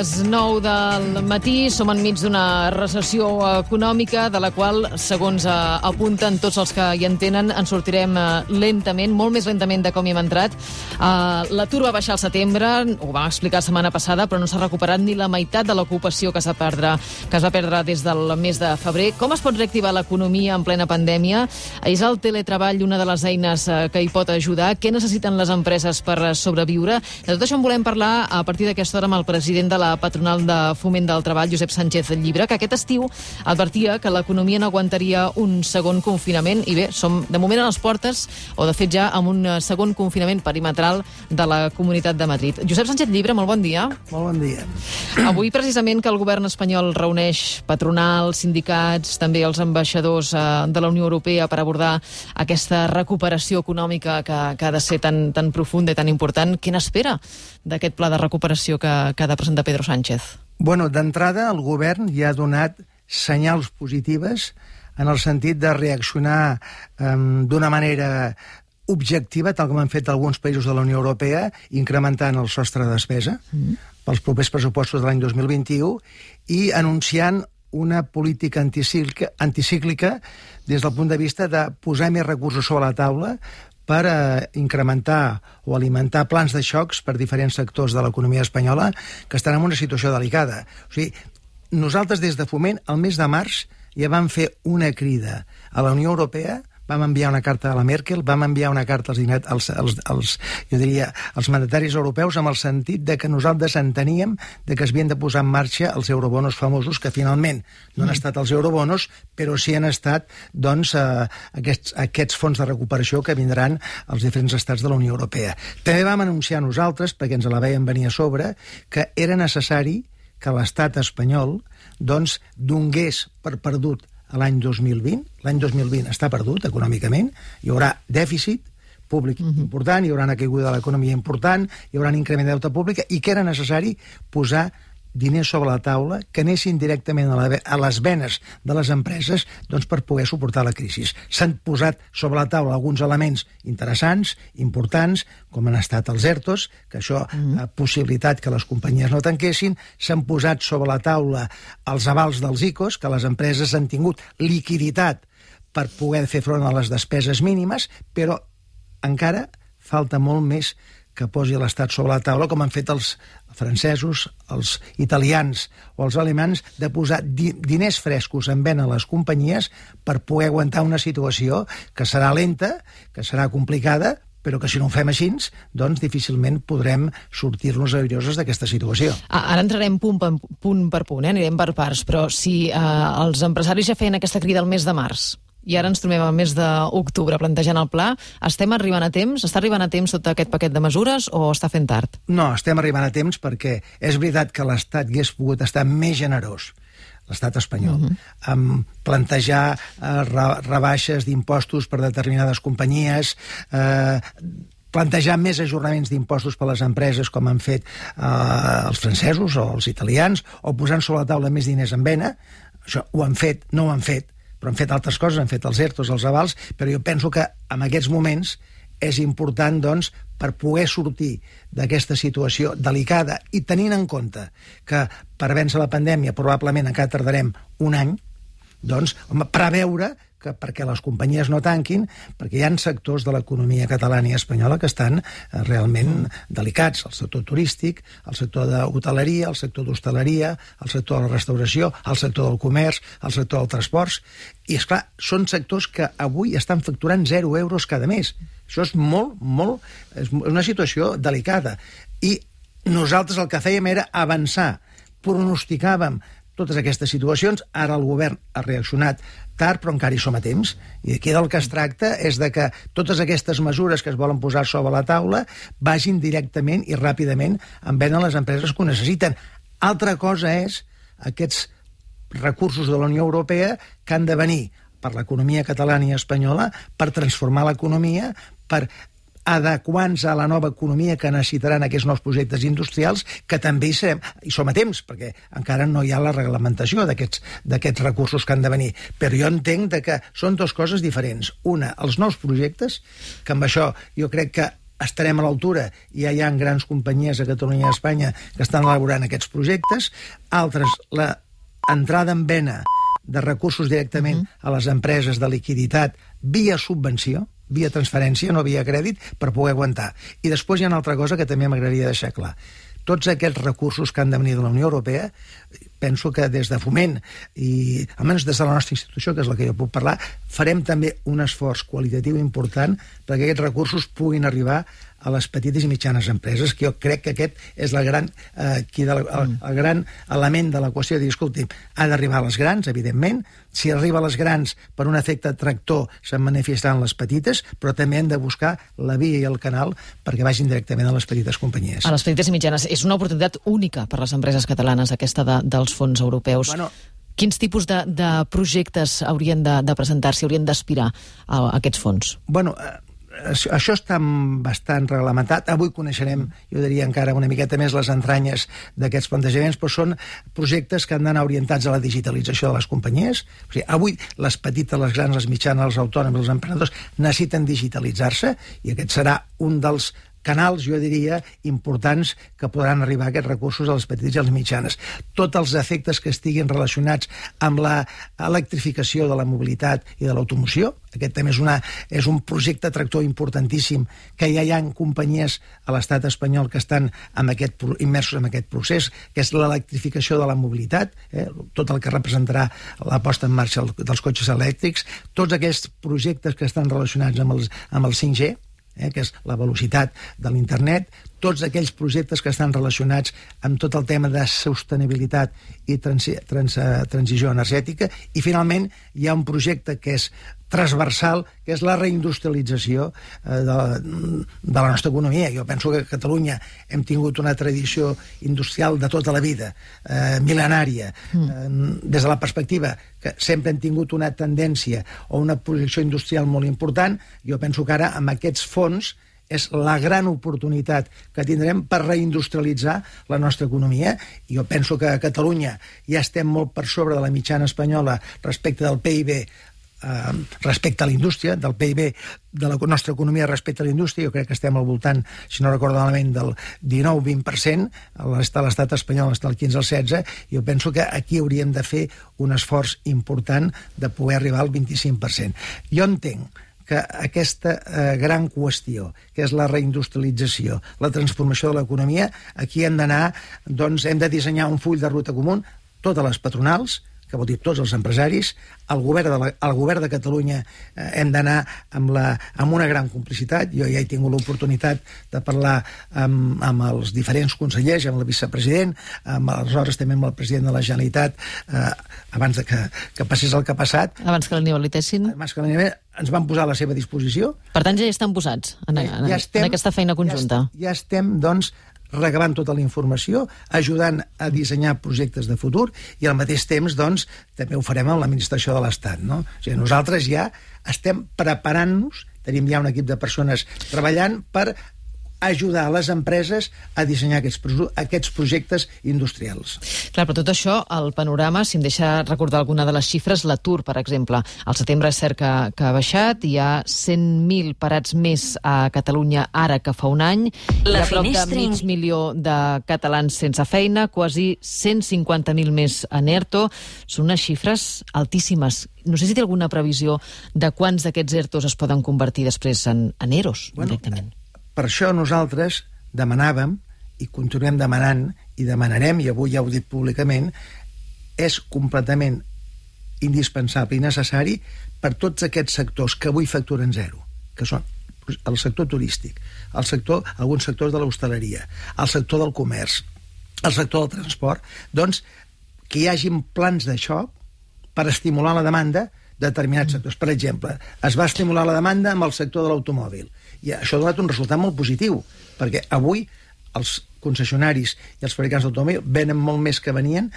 Les 9 del matí. Som enmig d'una recessió econòmica de la qual, segons eh, apunten tots els que hi entenen, en sortirem eh, lentament, molt més lentament de com hi hem entrat. Eh, L'atur va baixar al setembre, ho vam explicar la setmana passada, però no s'ha recuperat ni la meitat de l'ocupació que, es va perdre, que es va perdre des del mes de febrer. Com es pot reactivar l'economia en plena pandèmia? És el teletreball una de les eines que hi pot ajudar? Què necessiten les empreses per sobreviure? De tot això en volem parlar a partir d'aquesta hora amb el president de la patronal de Foment del Treball, Josep Sánchez Llibre, que aquest estiu advertia que l'economia no aguantaria un segon confinament i bé, som de moment a les portes, o de fet ja amb un eh, segon confinament perimetral de la Comunitat de Madrid. Josep Sánchez Llibre, molt bon dia. Molt bon dia. Avui, precisament, que el govern espanyol reuneix patronals, sindicats, també els ambaixadors eh, de la Unió Europea per abordar aquesta recuperació econòmica que, que ha de ser tan, tan profunda i tan important, què n'espera d'aquest pla de recuperació que, que ha de presentar Pedro Sánchez? Bueno, d'entrada, el govern ja ha donat senyals positives en el sentit de reaccionar um, d'una manera objectiva, tal com han fet alguns països de la Unió Europea, incrementant el sostre de despesa mm. pels propers pressupostos de l'any 2021 i anunciant una política anticíclica, anticíclica des del punt de vista de posar més recursos sobre la taula per eh, incrementar o alimentar plans de xocs per diferents sectors de l'economia espanyola que estan en una situació delicada. O sigui, nosaltres des de Foment, el mes de març, ja vam fer una crida a la Unió Europea vam enviar una carta a la Merkel, vam enviar una carta als, als, als, als, jo diria, als mandataris europeus amb el sentit de que nosaltres enteníem de que es havien de posar en marxa els eurobonos famosos, que finalment no han estat els eurobonos, però sí han estat doncs, eh, aquests, aquests fons de recuperació que vindran als diferents estats de la Unió Europea. També vam anunciar nosaltres, perquè ens la veiem venir a sobre, que era necessari que l'estat espanyol doncs, donés per perdut l'any 2020. L'any 2020 està perdut econòmicament, hi haurà dèficit públic uh -huh. important, hi haurà una caiguda de l'economia important, hi haurà un increment de deute pública i que era necessari posar diners sobre la taula que anessin directament a, la, a les venes de les empreses doncs, per poder suportar la crisi. S'han posat sobre la taula alguns elements interessants, importants, com han estat els ERTOs, que això mm. ha possibilitat que les companyies no tanquessin, s'han posat sobre la taula els avals dels ICOs, que les empreses han tingut liquiditat per poder fer front a les despeses mínimes, però encara falta molt més que posi l'Estat sobre la taula, com han fet els francesos, els italians o els alemans, de posar di diners frescos en vena a les companyies per poder aguantar una situació que serà lenta, que serà complicada, però que si no ho fem així, doncs difícilment podrem sortir-nos airiosos d'aquesta situació. Ara entrarem punt per punt, per punt eh? anirem per parts, però si eh, els empresaris ja feien aquesta crida el mes de març, i ara ens trobem al mes d'octubre plantejant el pla. Estem arribant a temps? Està arribant a temps tot aquest paquet de mesures o està fent tard? No, estem arribant a temps perquè és veritat que l'Estat hagués pogut estar més generós l'estat espanyol, uh -huh. amb plantejar eh, rebaixes d'impostos per determinades companyies, eh, plantejar més ajornaments d'impostos per a les empreses, com han fet eh, els francesos o els italians, o posant sobre la taula més diners en vena, això ho han fet, no ho han fet, però han fet altres coses, han fet els ERTOs, els avals, però jo penso que en aquests moments és important, doncs, per poder sortir d'aquesta situació delicada i tenint en compte que per vèncer la pandèmia probablement encara tardarem un any, doncs, home, preveure que perquè les companyies no tanquin, perquè hi ha sectors de l'economia catalana i espanyola que estan eh, realment delicats, el sector turístic, el sector d'hoteleria, el sector d'hostaleria, el sector de la restauració, el sector del comerç, el sector dels transports, i és clar, són sectors que avui estan facturant 0 euros cada mes. Això és molt, molt... és una situació delicada. I nosaltres el que fèiem era avançar, pronosticàvem totes aquestes situacions, ara el govern ha reaccionat tard, però encara hi som a temps. I aquí del que es tracta és de que totes aquestes mesures que es volen posar sobre la taula vagin directament i ràpidament en vena les empreses que ho necessiten. Altra cosa és aquests recursos de la Unió Europea que han de venir per l'economia catalana i espanyola, per transformar l'economia, per adequant-se a la nova economia que necessitaran aquests nous projectes industrials, que també hi, serem, hi som a temps, perquè encara no hi ha la reglamentació d'aquests recursos que han de venir. Però jo entenc de que són dues coses diferents. Una, els nous projectes, que amb això jo crec que estarem a l'altura i ja hi ha grans companyies a Catalunya i a Espanya que estan elaborant aquests projectes. Altres, la entrada en vena de recursos directament -huh. a les empreses de liquiditat via subvenció, via transferència, no via crèdit, per poder aguantar. I després hi ha una altra cosa que també m'agradaria deixar clar. Tots aquests recursos que han de venir de la Unió Europea, penso que des de Foment i almenys des de la nostra institució, que és la que jo puc parlar, farem també un esforç qualitatiu important perquè aquests recursos puguin arribar a les petites i mitjanes empreses, que jo crec que aquest és la gran, eh, qui de la, el, el gran element de l'equació de dir, escolti, ha d'arribar a les grans, evidentment, si arriba a les grans per un efecte tractor se'n manifestaran les petites, però també hem de buscar la via i el canal perquè vagin directament a les petites companyies. A les petites i mitjanes. És una oportunitat única per les empreses catalanes, aquesta de, dels fons europeus. Bueno, Quins tipus de, de projectes haurien de, de presentar-se, haurien d'aspirar a, a aquests fons? Bueno, eh, això està bastant reglamentat. Avui coneixerem, jo diria encara una miqueta més, les entranyes d'aquests plantejaments, però són projectes que han d'anar orientats a la digitalització de les companyies. O sigui, avui les petites, les grans, les mitjanes, els autònoms, els emprenedors necessiten digitalitzar-se i aquest serà un dels canals, jo diria, importants que podran arribar aquests recursos a les petites i a les mitjanes. Tots els efectes que estiguin relacionats amb la electrificació de la mobilitat i de l'automoció, aquest també és, una, és un projecte tractor importantíssim que ja hi ha companyies a l'estat espanyol que estan amb aquest, immersos en aquest procés, que és l'electrificació de la mobilitat, eh? tot el que representarà la posta en marxa dels cotxes elèctrics, tots aquests projectes que estan relacionats amb, els, amb el 5G, eh, que és la velocitat de l'internet, tots aquells projectes que estan relacionats amb tot el tema de sostenibilitat i transi trans transició energètica, i finalment hi ha un projecte que és transversal, que és la reindustrialització eh, de, de la nostra economia. Jo penso que a Catalunya hem tingut una tradició industrial de tota la vida, eh, mil·lenària, mm. eh, des de la perspectiva que sempre hem tingut una tendència o una projecció industrial molt important, jo penso que ara amb aquests fons és la gran oportunitat que tindrem per reindustrialitzar la nostra economia. I jo penso que a Catalunya ja estem molt per sobre de la mitjana espanyola respecte del PIB eh, respecte a la indústria, del PIB de la nostra economia respecte a la indústria, jo crec que estem al voltant, si no recordo malament, del 19-20%, a l'estat espanyol està al 15 al 16, jo penso que aquí hauríem de fer un esforç important de poder arribar al 25%. Jo entenc que aquesta eh, gran qüestió, que és la reindustrialització, la transformació de l'economia, aquí hem d'anar, doncs hem de dissenyar un full de ruta comú, totes les patronals, que vol dir tots els empresaris, el govern de, la, el govern de Catalunya eh, hem d'anar amb, la, amb una gran complicitat. Jo ja he tingut l'oportunitat de parlar amb, amb els diferents consellers, amb el vicepresident, amb aleshores també amb el president de la Generalitat, eh, abans de que, que passés el que ha passat. Abans que l'anivelitessin? Abans que ens van posar a la seva disposició. Per tant, ja hi estan posats en, en, ja estem, en aquesta feina conjunta. Ja, ja estem, doncs, recabant tota la informació, ajudant a dissenyar projectes de futur i al mateix temps, doncs, també ho farem amb l'administració de l'Estat, no? O sigui, nosaltres ja estem preparant-nos, tenim ja un equip de persones treballant per ajudar les empreses a dissenyar aquests, aquests projectes industrials. Clar, però tot això, el panorama, si em deixa recordar alguna de les xifres, l'atur, per exemple. Al setembre és cert que, que ha baixat, hi ha 100.000 parats més a Catalunya ara que fa un any, la hi ha prop de mig milió de catalans sense feina, quasi 150.000 més en ERTO. Són unes xifres altíssimes. No sé si té alguna previsió de quants d'aquests ERTOs es poden convertir després en, en EROs, bueno, directament. Per això nosaltres demanàvem, i continuem demanant, i demanarem, i avui ja ho dic públicament, és completament indispensable i necessari per tots aquests sectors que avui facturen zero, que són el sector turístic, el sector, alguns sectors de l'hostaleria, el sector del comerç, el sector del transport, doncs que hi hagin plans de xoc per estimular la demanda de determinats sectors. Per exemple, es va estimular la demanda amb el sector de l'automòbil i això ha donat un resultat molt positiu, perquè avui els concessionaris i els fabricants d'automòbil venen molt més que venien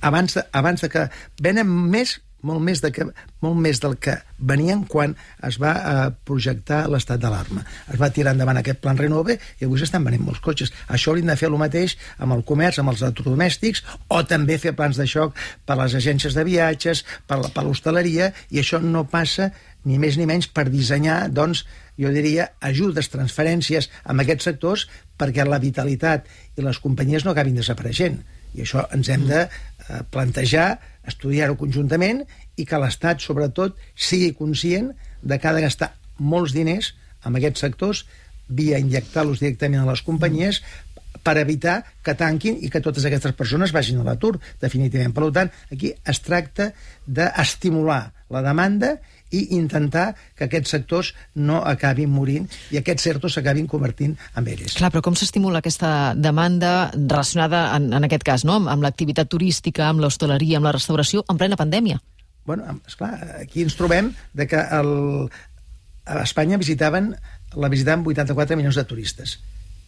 abans de, abans de que venen més molt més, de que, molt més del que venien quan es va eh, projectar l'estat d'alarma. Es va tirar endavant aquest plan Renove i avui s'estan venent molts cotxes. Això hauríem de fer el mateix amb el comerç, amb els electrodomèstics, o també fer plans de xoc per les agències de viatges, per, per l'hostaleria, i això no passa ni més ni menys per dissenyar, doncs, jo diria, ajudes, transferències amb aquests sectors perquè la vitalitat i les companyies no acabin desapareixent. I això ens hem de eh, plantejar, estudiar-ho conjuntament i que l'Estat, sobretot, sigui conscient de que ha de gastar molts diners en aquests sectors via injectar-los directament a les companyies per evitar que tanquin i que totes aquestes persones vagin a l'atur, definitivament. Per tant, aquí es tracta d'estimular la demanda i intentar que aquests sectors no acabin morint i aquests certos s'acabin convertint en ells. Clar, però com s'estimula aquesta demanda relacionada, en, en aquest cas, no? amb, amb l'activitat turística, amb l'hostaleria, amb la restauració, en plena pandèmia? Bueno, esclar, aquí ens trobem de que el, a Espanya visitaven la visitaven 84 milions de turistes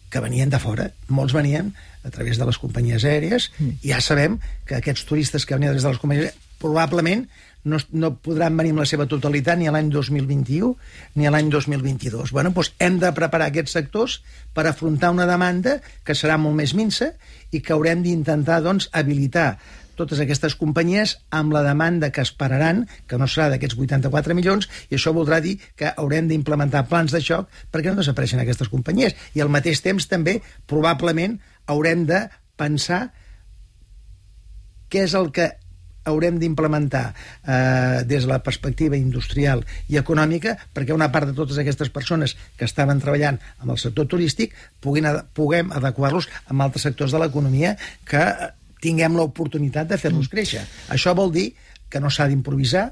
que venien de fora, molts venien a través de les companyies aèries, mm. i ja sabem que aquests turistes que venien a través de les companyies probablement no, no podran venir amb la seva totalitat ni a l'any 2021 ni a l'any 2022. Bueno, doncs hem de preparar aquests sectors per afrontar una demanda que serà molt més minsa i que haurem d'intentar doncs, habilitar totes aquestes companyies amb la demanda que esperaran, que no serà d'aquests 84 milions, i això voldrà dir que haurem d'implementar plans de xoc perquè no desapareixen aquestes companyies. I al mateix temps també, probablement, haurem de pensar què és el que haurem d'implementar eh, des de la perspectiva industrial i econòmica perquè una part de totes aquestes persones que estaven treballant amb el sector turístic puguin, puguem adequar-los amb altres sectors de l'economia que tinguem l'oportunitat de fer-los mm. créixer. Això vol dir que no s'ha d'improvisar,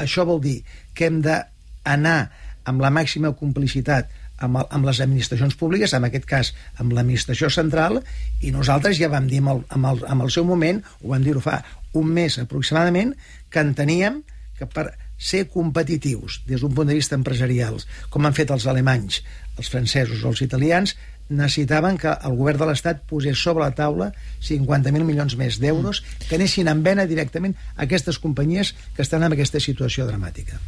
això vol dir que hem d'anar amb la màxima complicitat amb, el, amb les administracions públiques, en aquest cas amb l'administració central, i nosaltres ja vam dir amb el, amb el, amb el seu moment, ho vam dir-ho fa un mes aproximadament, que enteníem que per ser competitius des d'un punt de vista empresarial, com han fet els alemanys, els francesos o els italians, necessitaven que el govern de l'Estat posés sobre la taula 50.000 milions més d'euros que anessin en vena directament a aquestes companyies que estan en aquesta situació dramàtica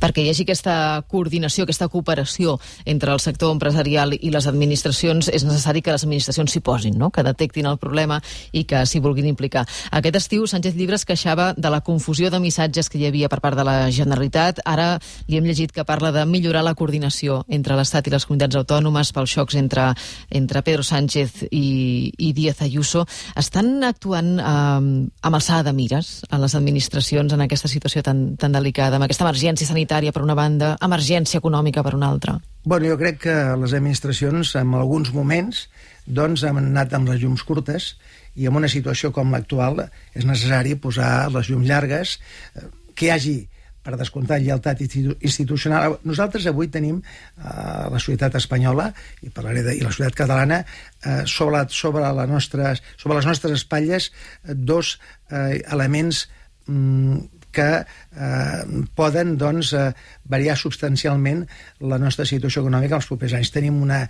perquè hi hagi aquesta coordinació, aquesta cooperació entre el sector empresarial i les administracions, és necessari que les administracions s'hi posin, no? que detectin el problema i que s'hi vulguin implicar. Aquest estiu, Sánchez Llibres queixava de la confusió de missatges que hi havia per part de la Generalitat. Ara li hem llegit que parla de millorar la coordinació entre l'Estat i les comunitats autònomes pels xocs entre, entre Pedro Sánchez i, i Díaz Ayuso. Estan actuant eh, amb alçada de mires en les administracions en aquesta situació tan, tan delicada, amb aquesta emergència sanitària sanitària per una banda, emergència econòmica per una altra? Bueno, jo crec que les administracions, en alguns moments, doncs, han anat amb les llums curtes i en una situació com l'actual és necessari posar les llums llargues, eh, que hi hagi per descomptar lleialtat institucional. Nosaltres avui tenim eh, la societat espanyola i, parlaré de, i la societat catalana eh, sobre, sobre, la nostra, sobre les nostres espatlles eh, dos eh, elements mm, que eh, poden doncs, eh, variar substancialment la nostra situació econòmica els propers anys. Tenim una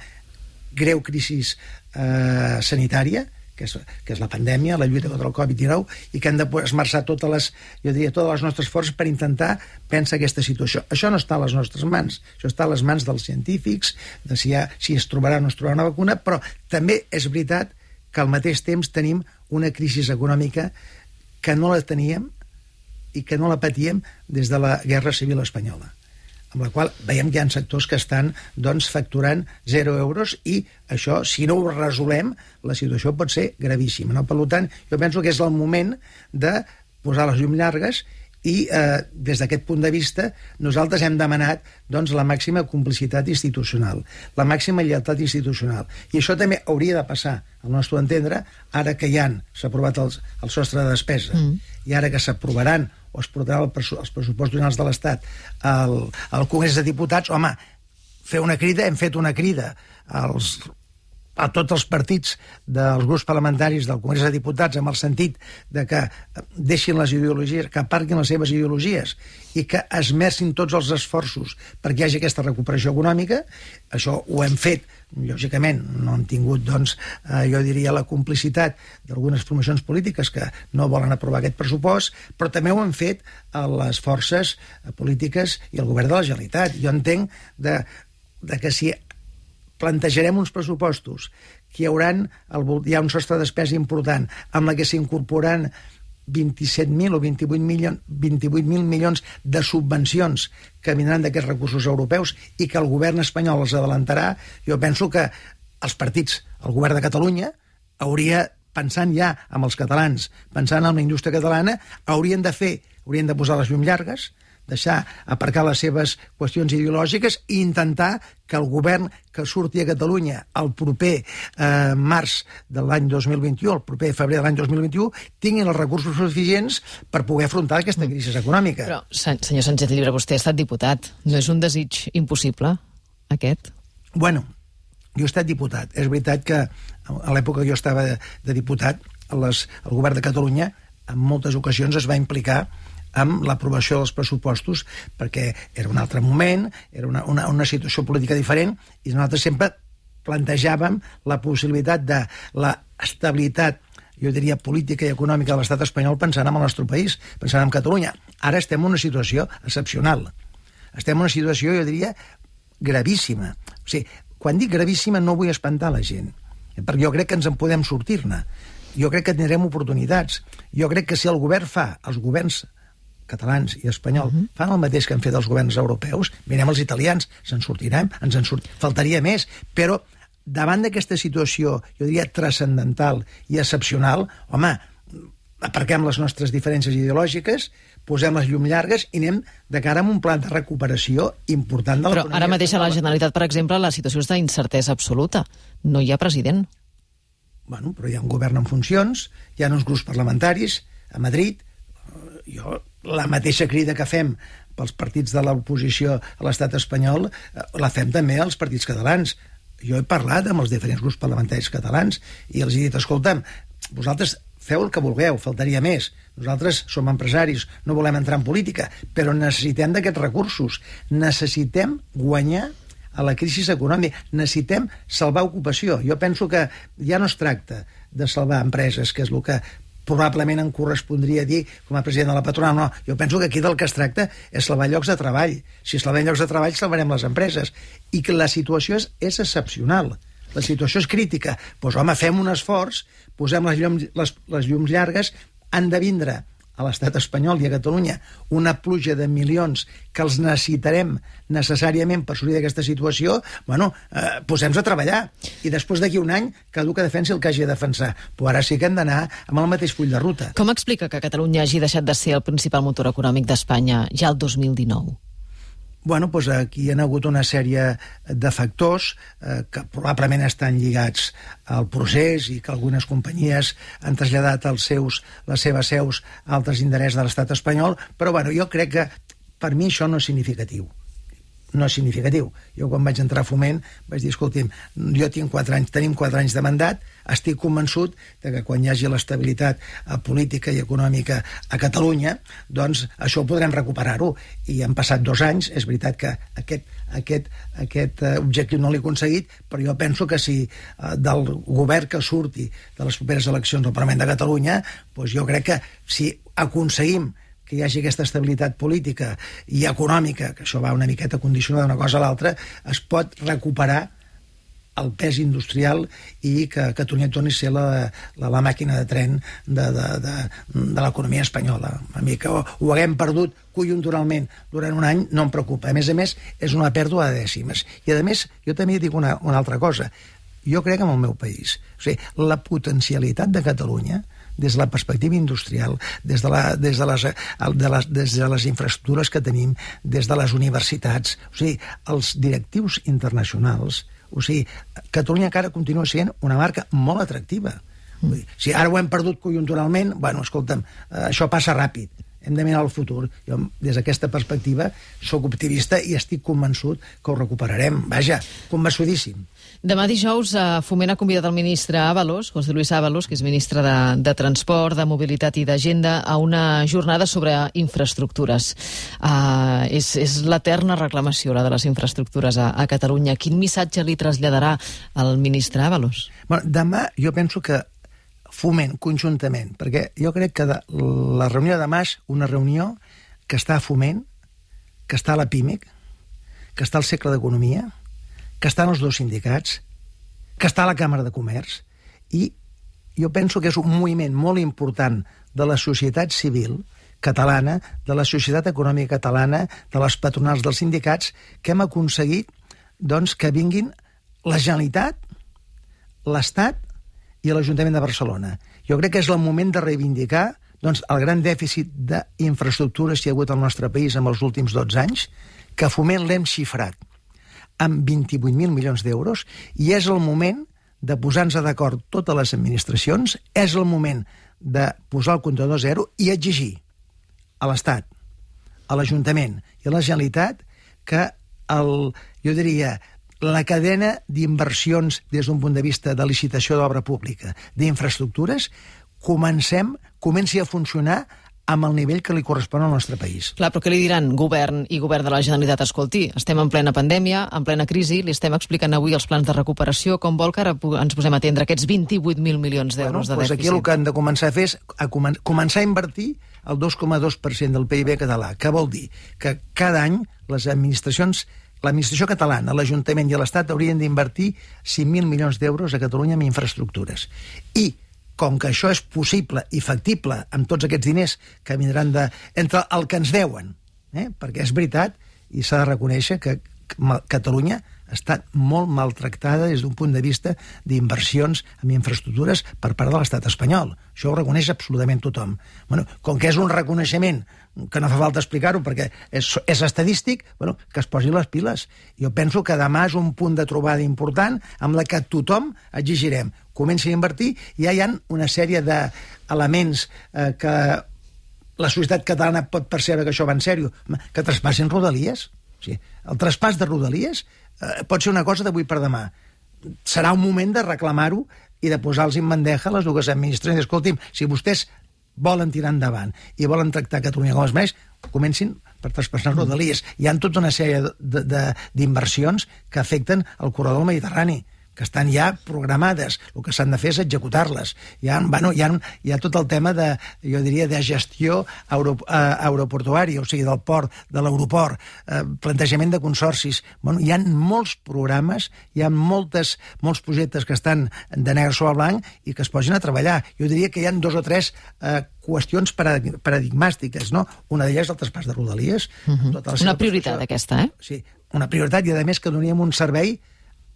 greu crisi eh, sanitària, que és, que és la pandèmia, la lluita contra el Covid-19, i que hem de esmerçar totes les, jo diria, totes les nostres forces per intentar pensar aquesta situació. Això no està a les nostres mans, això està a les mans dels científics, de si, ha, si es trobarà o no es trobarà una vacuna, però també és veritat que al mateix temps tenim una crisi econòmica que no la teníem i que no la patíem des de la Guerra Civil Espanyola amb la qual veiem que hi ha sectors que estan doncs, facturant 0 euros i això, si no ho resolem, la situació pot ser gravíssima. No? Per tant, jo penso que és el moment de posar les llums llargues i eh, des d'aquest punt de vista nosaltres hem demanat doncs, la màxima complicitat institucional, la màxima lleialtat institucional. I això també hauria de passar, al nostre entendre, ara que ja s'ha aprovat el, el sostre de despesa mm. i ara que s'aprovaran o es portaran el, els pressupostos generals de l'Estat al, al Congrés de Diputats, home, fer una crida, hem fet una crida als a tots els partits dels grups parlamentaris del Congrés de Diputats amb el sentit de que deixin les ideologies, que aparquin les seves ideologies i que esmercin tots els esforços perquè hi hagi aquesta recuperació econòmica. Això ho hem fet, lògicament, no han tingut, doncs, eh, jo diria, la complicitat d'algunes promocions polítiques que no volen aprovar aquest pressupost, però també ho han fet a les forces polítiques i el govern de la Generalitat. Jo entenc de, de que si plantejarem uns pressupostos que hi, hauran el, hi ha un sostre de despesa important amb la que s'incorporaran 27.000 o 28.000 milions, 28 milions de subvencions que vindran d'aquests recursos europeus i que el govern espanyol els adelantarà, jo penso que els partits, el govern de Catalunya, hauria, pensant ja amb els catalans, pensant en la indústria catalana, haurien de fer, haurien de posar les llum llargues, deixar aparcar les seves qüestions ideològiques i intentar que el govern que surti a Catalunya el proper eh, març de l'any 2021, el proper febrer de l'any 2021, tinguin els recursos suficients per poder afrontar aquesta mm. crisi econòmica. Però, senyor Sánchez Llibre, vostè ha estat diputat. No és un desig impossible, aquest? Bueno, jo he estat diputat. És veritat que a l'època que jo estava de, de diputat, les, el govern de Catalunya en moltes ocasions es va implicar amb l'aprovació dels pressupostos perquè era un altre moment, era una, una, una situació política diferent i nosaltres sempre plantejàvem la possibilitat de la estabilitat jo diria, política i econòmica de l'estat espanyol pensant en el nostre país, pensant en Catalunya. Ara estem en una situació excepcional. Estem en una situació, jo diria, gravíssima. O sigui, quan dic gravíssima no vull espantar la gent, perquè jo crec que ens en podem sortir-ne. Jo crec que tindrem oportunitats. Jo crec que si el govern fa, els governs catalans i espanyol, uh mhm. -huh. fan el mateix que han fet els governs europeus, mirem els italians, se'n sortirem, ens en sort... faltaria més, però davant d'aquesta situació, jo diria, transcendental i excepcional, home, aparquem les nostres diferències ideològiques, posem les llum llargues i anem de cara a un plan de recuperació important de l'economia. Però ara mateix a la Generalitat, per exemple, la situació és d'incertesa absoluta. No hi ha president. Bueno, però hi ha un govern en funcions, hi ha uns grups parlamentaris a Madrid, jo la mateixa crida que fem pels partits de l'oposició a l'estat espanyol eh, la fem també als partits catalans jo he parlat amb els diferents grups parlamentaris catalans i els he dit, escolta'm, vosaltres feu el que vulgueu, faltaria més. Nosaltres som empresaris, no volem entrar en política, però necessitem d'aquests recursos. Necessitem guanyar a la crisi econòmica. Necessitem salvar ocupació. Jo penso que ja no es tracta de salvar empreses, que és el que probablement em correspondria dir com a president de la patronal. No, jo penso que aquí del que es tracta és salvar llocs de treball. Si salvem llocs de treball, salvarem les empreses. I que la situació és, és excepcional. La situació és crítica. Doncs, pues, home, fem un esforç, posem les llums, les, les llums llargues, han de vindre a l'estat espanyol i a Catalunya una pluja de milions que els necessitarem necessàriament per sortir d'aquesta situació, bueno, eh, posem-nos a treballar. I després d'aquí un any, cadascú que defensi el que hagi de defensar. Però ara sí que hem d'anar amb el mateix full de ruta. Com explica que Catalunya hagi deixat de ser el principal motor econòmic d'Espanya ja el 2019? Bueno, doncs aquí hi ha hagut una sèrie de factors eh, que probablement estan lligats al procés i que algunes companyies han traslladat els seus, les seves seus a altres interessos de l'estat espanyol, però bueno, jo crec que per mi això no és significatiu no és significatiu. Jo quan vaig entrar a Foment vaig dir, escolti'm, jo tinc 4 anys, tenim 4 anys de mandat, estic convençut de que quan hi hagi l'estabilitat eh, política i econòmica a Catalunya, doncs això ho podrem recuperar-ho. I han passat dos anys, és veritat que aquest, aquest, aquest eh, objectiu no l'he aconseguit, però jo penso que si eh, del govern que surti de les properes eleccions al Parlament de Catalunya, doncs jo crec que si aconseguim que hi hagi aquesta estabilitat política i econòmica, que això va una miqueta condicionada d'una cosa a l'altra, es pot recuperar el pes industrial i que Catalunya torni a ser la, la, la màquina de tren de, de, de, de l'economia espanyola. A mi que ho, ho haguem perdut conjunturalment durant un any no em preocupa. A més a més, és una pèrdua de dècimes. I a més, jo també dic una, una altra cosa. Jo crec en el meu país. O sigui, la potencialitat de Catalunya des de la perspectiva industrial, des de, la, des de, les, de, les, des de les infraestructures que tenim, des de les universitats, o sigui, els directius internacionals, o sigui, Catalunya encara continua sent una marca molt atractiva. Dir, si ara ho hem perdut conjunturalment, bueno, escolta'm, eh, això passa ràpid. hem de mirar al futur. Jo, des d'aquesta perspectiva, sóc optimista i estic convençut que ho recuperarem. Vaja, convençudíssim. Demà dijous, eh, Foment ha convidat el ministre Ábalos, José Luis Ábalos, que és ministre de, de Transport, de Mobilitat i d'Agenda, a una jornada sobre infraestructures. Uh, és és l'eterna reclamació, la de les infraestructures a, a Catalunya. Quin missatge li traslladarà el ministre Ábalos? Bueno, demà jo penso que foment conjuntament, perquè jo crec que de, la reunió de demà és una reunió que està a foment, que està a la PIMEC, que està al segle d'Economia, que estan els dos sindicats, que està la Càmera de Comerç, i jo penso que és un moviment molt important de la societat civil catalana, de la societat econòmica catalana, de les patronals dels sindicats, que hem aconseguit doncs, que vinguin la Generalitat, l'Estat i l'Ajuntament de Barcelona. Jo crec que és el moment de reivindicar doncs, el gran dèficit d'infraestructures que hi ha hagut al nostre país en els últims 12 anys, que foment l'hem xifrat amb 28.000 milions d'euros i és el moment de posar-nos d'acord totes les administracions, és el moment de posar el comptador zero i exigir a l'Estat, a l'Ajuntament i a la Generalitat que el, jo diria, la cadena d'inversions des d'un punt de vista de licitació d'obra pública, d'infraestructures, comencem, comenci a funcionar amb el nivell que li correspon al nostre país. Clar, però què li diran govern i govern de la Generalitat? Escolti, estem en plena pandèmia, en plena crisi, li estem explicant avui els plans de recuperació, com vol que ara ens posem a atendre aquests 28.000 milions d'euros bueno, de doncs dèficit? Aquí el que han de començar a fer és a comen començar a invertir el 2,2% del PIB català, que vol dir que cada any les administracions l'administració catalana, l'Ajuntament i l'Estat haurien d'invertir 5.000 milions d'euros a Catalunya en infraestructures. I com que això és possible i factible amb tots aquests diners que vindran de, entre el que ens deuen, eh? perquè és veritat i s'ha de reconèixer que Catalunya estat molt maltractada des d'un punt de vista d'inversions en infraestructures per part de l'estat espanyol. Això ho reconeix absolutament tothom. Bueno, com que és un reconeixement que no fa falta explicar-ho perquè és, és estadístic, bueno, que es posi les piles. Jo penso que demà és un punt de trobada important amb la que tothom exigirem comenci a invertir, ja hi ha una sèrie d'elements eh, que la societat catalana pot percebre que això va en sèrio, que traspassin rodalies. O sigui, el traspàs de rodalies eh, pot ser una cosa d'avui per demà. Serà un moment de reclamar-ho i de posar-los en bandeja les dues administracions. Escolti'm, si vostès volen tirar endavant i volen tractar Catalunya com es mereix, comencin per traspassar rodalies. Hi ha tota una sèrie d'inversions que afecten el corredor mediterrani que estan ja programades. El que s'han de fer és executar-les. Hi, ha, bueno, hi, ha, hi ha tot el tema de, jo diria, de gestió aero, eh, aeroportuària, o sigui, del port, de l'aeroport, eh, plantejament de consorcis. Bueno, hi ha molts programes, hi ha moltes, molts projectes que estan de negre sobre blanc i que es posin a treballar. Jo diria que hi ha dos o tres eh, qüestions paradigmàstiques, no? Una d'elles és el traspàs de Rodalies. Uh -huh. tota una prioritat, aquesta, eh? Sí, una prioritat, i a més que donaríem un servei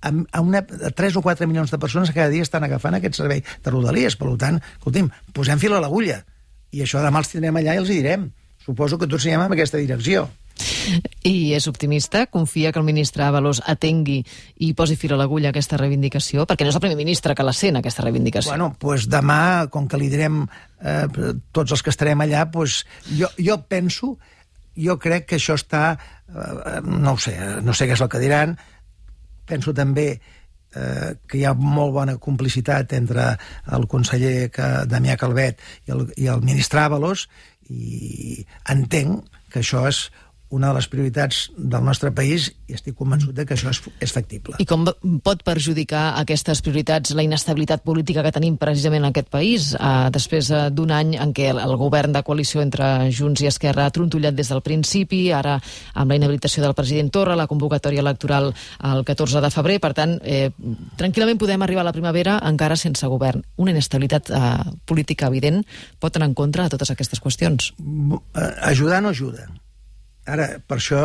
a, una, a 3 o 4 milions de persones que cada dia estan agafant aquest servei de Rodalies. Per tant, escolti'm, posem fil a l'agulla. I això demà els tindrem allà i els hi direm. Suposo que tots anem en aquesta direcció. I és optimista? Confia que el ministre Avalos atengui i posi fil a l'agulla aquesta reivindicació? Perquè no és el primer ministre que la sent, aquesta reivindicació. Bueno, pues demà, com que li direm eh, tots els que estarem allà, pues jo, jo penso, jo crec que això està... Eh, no ho sé, no sé què és el que diran, Penso també eh, que hi ha molt bona complicitat entre el conseller que, Damià Calvet i el, i el ministre Avalos i entenc que això és una de les prioritats del nostre país i estic convençut de que això és, és factible. I com pot perjudicar aquestes prioritats la inestabilitat política que tenim precisament en aquest país, eh, després eh, d'un any en què el, govern de coalició entre Junts i Esquerra ha trontollat des del principi, ara amb la inhabilitació del president Torra, la convocatòria electoral el 14 de febrer, per tant, eh, tranquil·lament podem arribar a la primavera encara sense govern. Una inestabilitat eh, política evident pot anar en contra de totes aquestes qüestions. Eh, ajudar no ajuda Ara, per això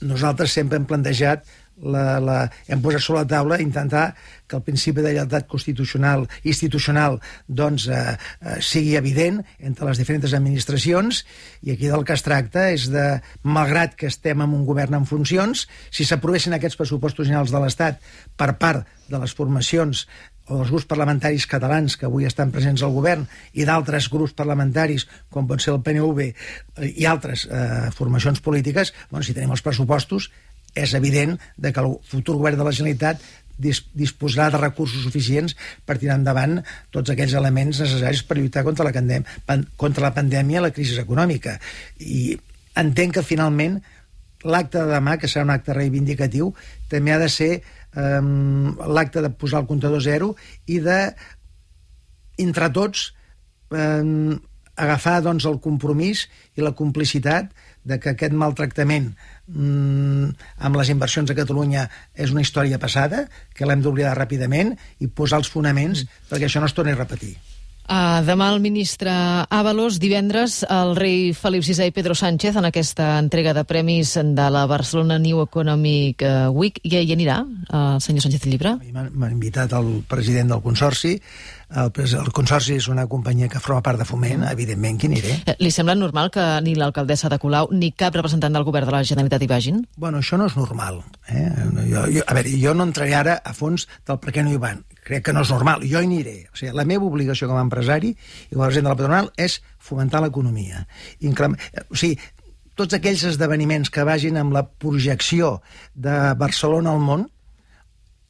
nosaltres sempre hem plantejat la, la, hem posat sobre la taula intentar que el principi de lleialtat constitucional institucional doncs, eh, eh, sigui evident entre les diferents administracions i aquí del que es tracta és de, malgrat que estem en un govern en funcions, si s'aprovessin aquests pressupostos generals de l'Estat per part de les formacions o dels grups parlamentaris catalans que avui estan presents al govern i d'altres grups parlamentaris, com pot ser el PNV eh, i altres eh, formacions polítiques, bueno, si tenim els pressupostos, és evident de que el futur govern de la Generalitat disposarà de recursos suficients per tirar endavant tots aquells elements necessaris per lluitar contra la, contra la pandèmia i la crisi econòmica. I entenc que finalment l'acte de demà, que serà un acte reivindicatiu, també ha de ser um, l'acte de posar el comptador zero i de, entre tots, um, agafar doncs, el compromís i la complicitat de que aquest maltractament mmm, amb les inversions a Catalunya és una història passada, que l'hem d'oblidar ràpidament i posar els fonaments perquè això no es torni a repetir. Uh, demà el ministre Ábalos, divendres el rei Felip VI i Pedro Sánchez en aquesta entrega de premis de la Barcelona New Economic eh, Week. I hi anirà uh, el senyor Sánchez Llibre? M'ha invitat el president del Consorci el, el Consorci és una companyia que forma part de Foment, evidentment que aniré. Eh, li sembla normal que ni l'alcaldessa de Colau ni cap representant del govern de la Generalitat hi vagin? Bueno, això no és normal. Eh? Jo, jo, a veure, jo no entraré ara a fons del per què no hi van. Crec que no és normal. Jo hi aniré. O sigui, la meva obligació com a empresari i com a president de la patronal és fomentar l'economia. O sigui, tots aquells esdeveniments que vagin amb la projecció de Barcelona al món,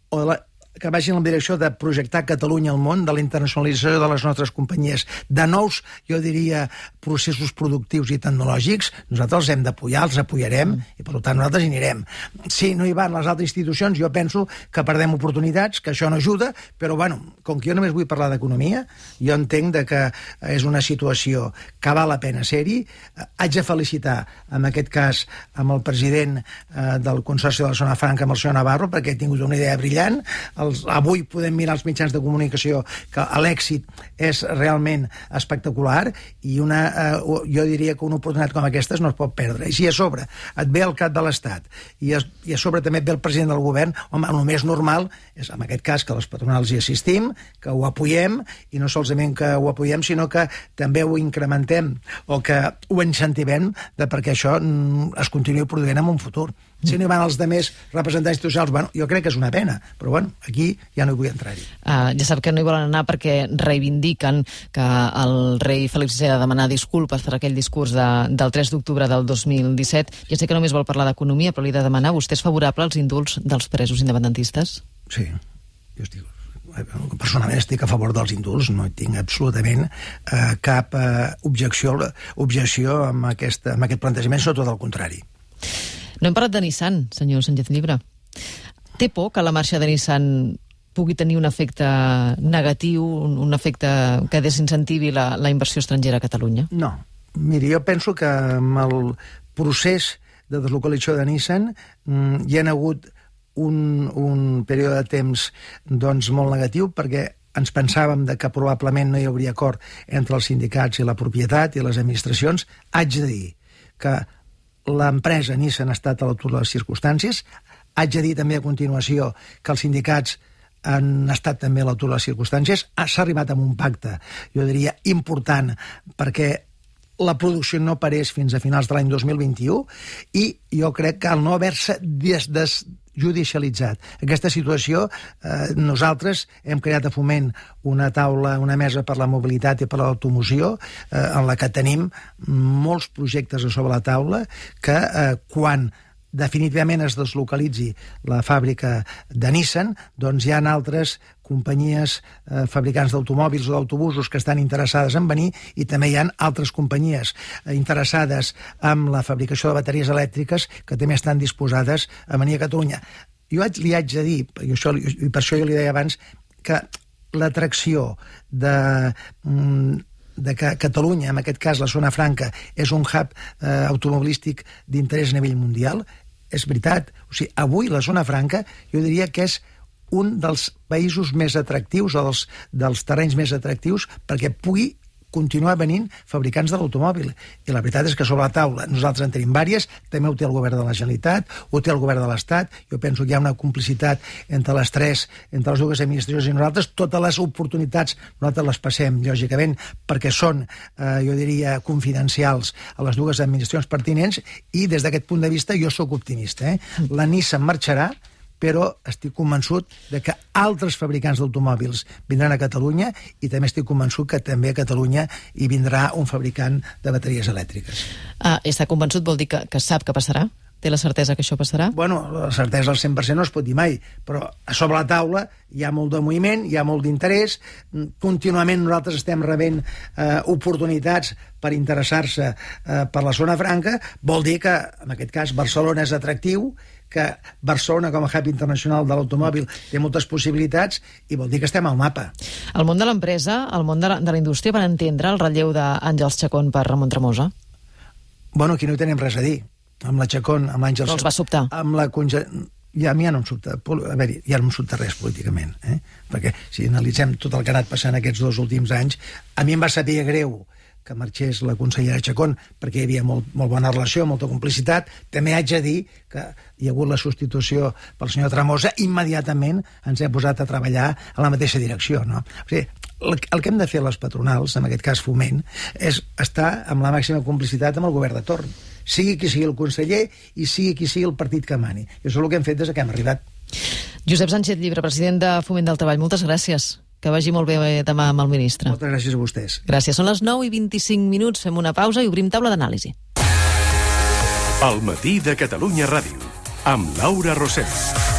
o la, que vagin en la direcció de projectar Catalunya al món, de la internacionalització de les nostres companyies, de nous, jo diria, processos productius i tecnològics, nosaltres els hem d'apoyar, els apoyarem, mm. i per tant nosaltres hi anirem. Si no hi van les altres institucions, jo penso que perdem oportunitats, que això no ajuda, però bueno, com que jo només vull parlar d'economia, jo entenc de que és una situació que val la pena ser-hi. Haig de felicitar, en aquest cas, amb el president eh, del Consorci de la Zona Franca, amb el senyor Navarro, perquè he tingut una idea brillant, els, avui podem mirar els mitjans de comunicació que l'èxit és realment espectacular i una, eh, jo diria que una oportunitat com aquesta no es pot perdre. I si a sobre et ve el cap de l'Estat i, a, i a sobre també et ve el president del govern, home, el més normal és en aquest cas que les patronals hi assistim, que ho apoyem i no solament que ho apoyem, sinó que també ho incrementem o que ho incentivem de perquè això mm, es continuï produint en un futur. Si no hi van els demés representants institucionals, bueno, jo crec que és una pena, però bueno, aquí ja no hi vull entrar-hi. Uh, ja sap que no hi volen anar perquè reivindiquen que el rei Felip VI ha de demanar disculpes per aquell discurs de, del 3 d'octubre del 2017. Ja sé que només vol parlar d'economia, però li he de demanar, vostè és favorable als indults dels presos independentistes? Sí, jo estic personalment estic a favor dels indults, no tinc absolutament eh, cap eh, objecció, objecció amb, aquesta, amb aquest plantejament, sobretot al contrari. No hem parlat de Nissan, senyor Sánchez Llibre. Té por que la marxa de Nissan pugui tenir un efecte negatiu, un, efecte que desincentivi la, la inversió estrangera a Catalunya? No. Miri, jo penso que amb el procés de deslocalització de Nissan mm, hi ha hagut un, un període de temps doncs, molt negatiu perquè ens pensàvem de que probablement no hi hauria acord entre els sindicats i la propietat i les administracions. Haig de dir que l'empresa Nissan ha estat a l'altura de les circumstàncies. Haig de dir també a continuació que els sindicats han estat també a l'altura de les circumstàncies. S'ha arribat amb un pacte, jo diria, important, perquè la producció no parés fins a finals de l'any 2021 i jo crec que al no haver-se des, des, judicialitzat. Aquesta situació, eh, nosaltres hem creat a Foment una taula, una mesa per la mobilitat i per l'automoció, eh, en la que tenim molts projectes a sobre la taula que eh, quan definitivament es deslocalitzi la fàbrica de Nissan, doncs hi ha altres companyies eh, fabricants d'automòbils o d'autobusos que estan interessades en venir i també hi ha altres companyies eh, interessades en la fabricació de bateries elèctriques que també estan disposades a venir a Catalunya. Jo li haig de dir, i, això, i per això jo li deia abans, que l'atracció de, mm, de que Catalunya, en aquest cas la zona franca, és un hub eh, automobilístic d'interès a nivell mundial, és veritat. O sigui, avui la zona franca jo diria que és un dels països més atractius o dels, dels terrenys més atractius perquè pugui continuar venint fabricants de l'automòbil. I la veritat és que sobre la taula nosaltres en tenim vàries, també ho té el govern de la Generalitat, ho té el govern de l'Estat, jo penso que hi ha una complicitat entre les tres, entre les dues administracions i nosaltres, totes les oportunitats nosaltres les passem, lògicament, perquè són, eh, jo diria, confidencials a les dues administracions pertinents i des d'aquest punt de vista jo sóc optimista. Eh? La Nissan marxarà, però estic convençut de que altres fabricants d'automòbils vindran a Catalunya i també estic convençut que també a Catalunya hi vindrà un fabricant de bateries elèctriques. Ah, està convençut vol dir que, que sap que passarà? Té la certesa que això passarà? Bueno, la certesa al 100% no es pot dir mai, però a sobre la taula hi ha molt de moviment, hi ha molt d'interès, contínuament nosaltres estem rebent eh, oportunitats per interessar-se eh, per la zona franca, vol dir que, en aquest cas, Barcelona és atractiu, que Barcelona, com a hub internacional de l'automòbil, té moltes possibilitats i vol dir que estem al mapa. El món de l'empresa, el món de la, de la indústria, van entendre el relleu d'Àngels Chacón per Ramon Tremosa? Bueno, aquí no hi tenim res a dir amb la Chacón, amb l'Àngel... No els va sobtar. Amb la conge... Ja, a mi ja no em sobta, a veure, ja no em sobta res políticament, eh? perquè si analitzem tot el que ha anat passant aquests dos últims anys, a mi em va saber greu que marxés la consellera Chacón perquè hi havia molt, molt bona relació, molta complicitat. També haig de dir que hi ha hagut la substitució pel senyor Tramosa, immediatament ens hem posat a treballar a la mateixa direcció. No? O sigui, el, el que hem de fer les patronals, en aquest cas Foment, és estar amb la màxima complicitat amb el govern de torn sigui qui sigui el conseller i sigui qui sigui el partit que mani. I això és el que hem fet des que hem arribat. Josep Sánchez Llibre, president de Foment del Treball, moltes gràcies. Que vagi molt bé demà amb el ministre. Moltes gràcies a vostès. Gràcies. Són les 9 i 25 minuts. Fem una pausa i obrim taula d'anàlisi. El matí de Catalunya Ràdio, amb Laura Rosell.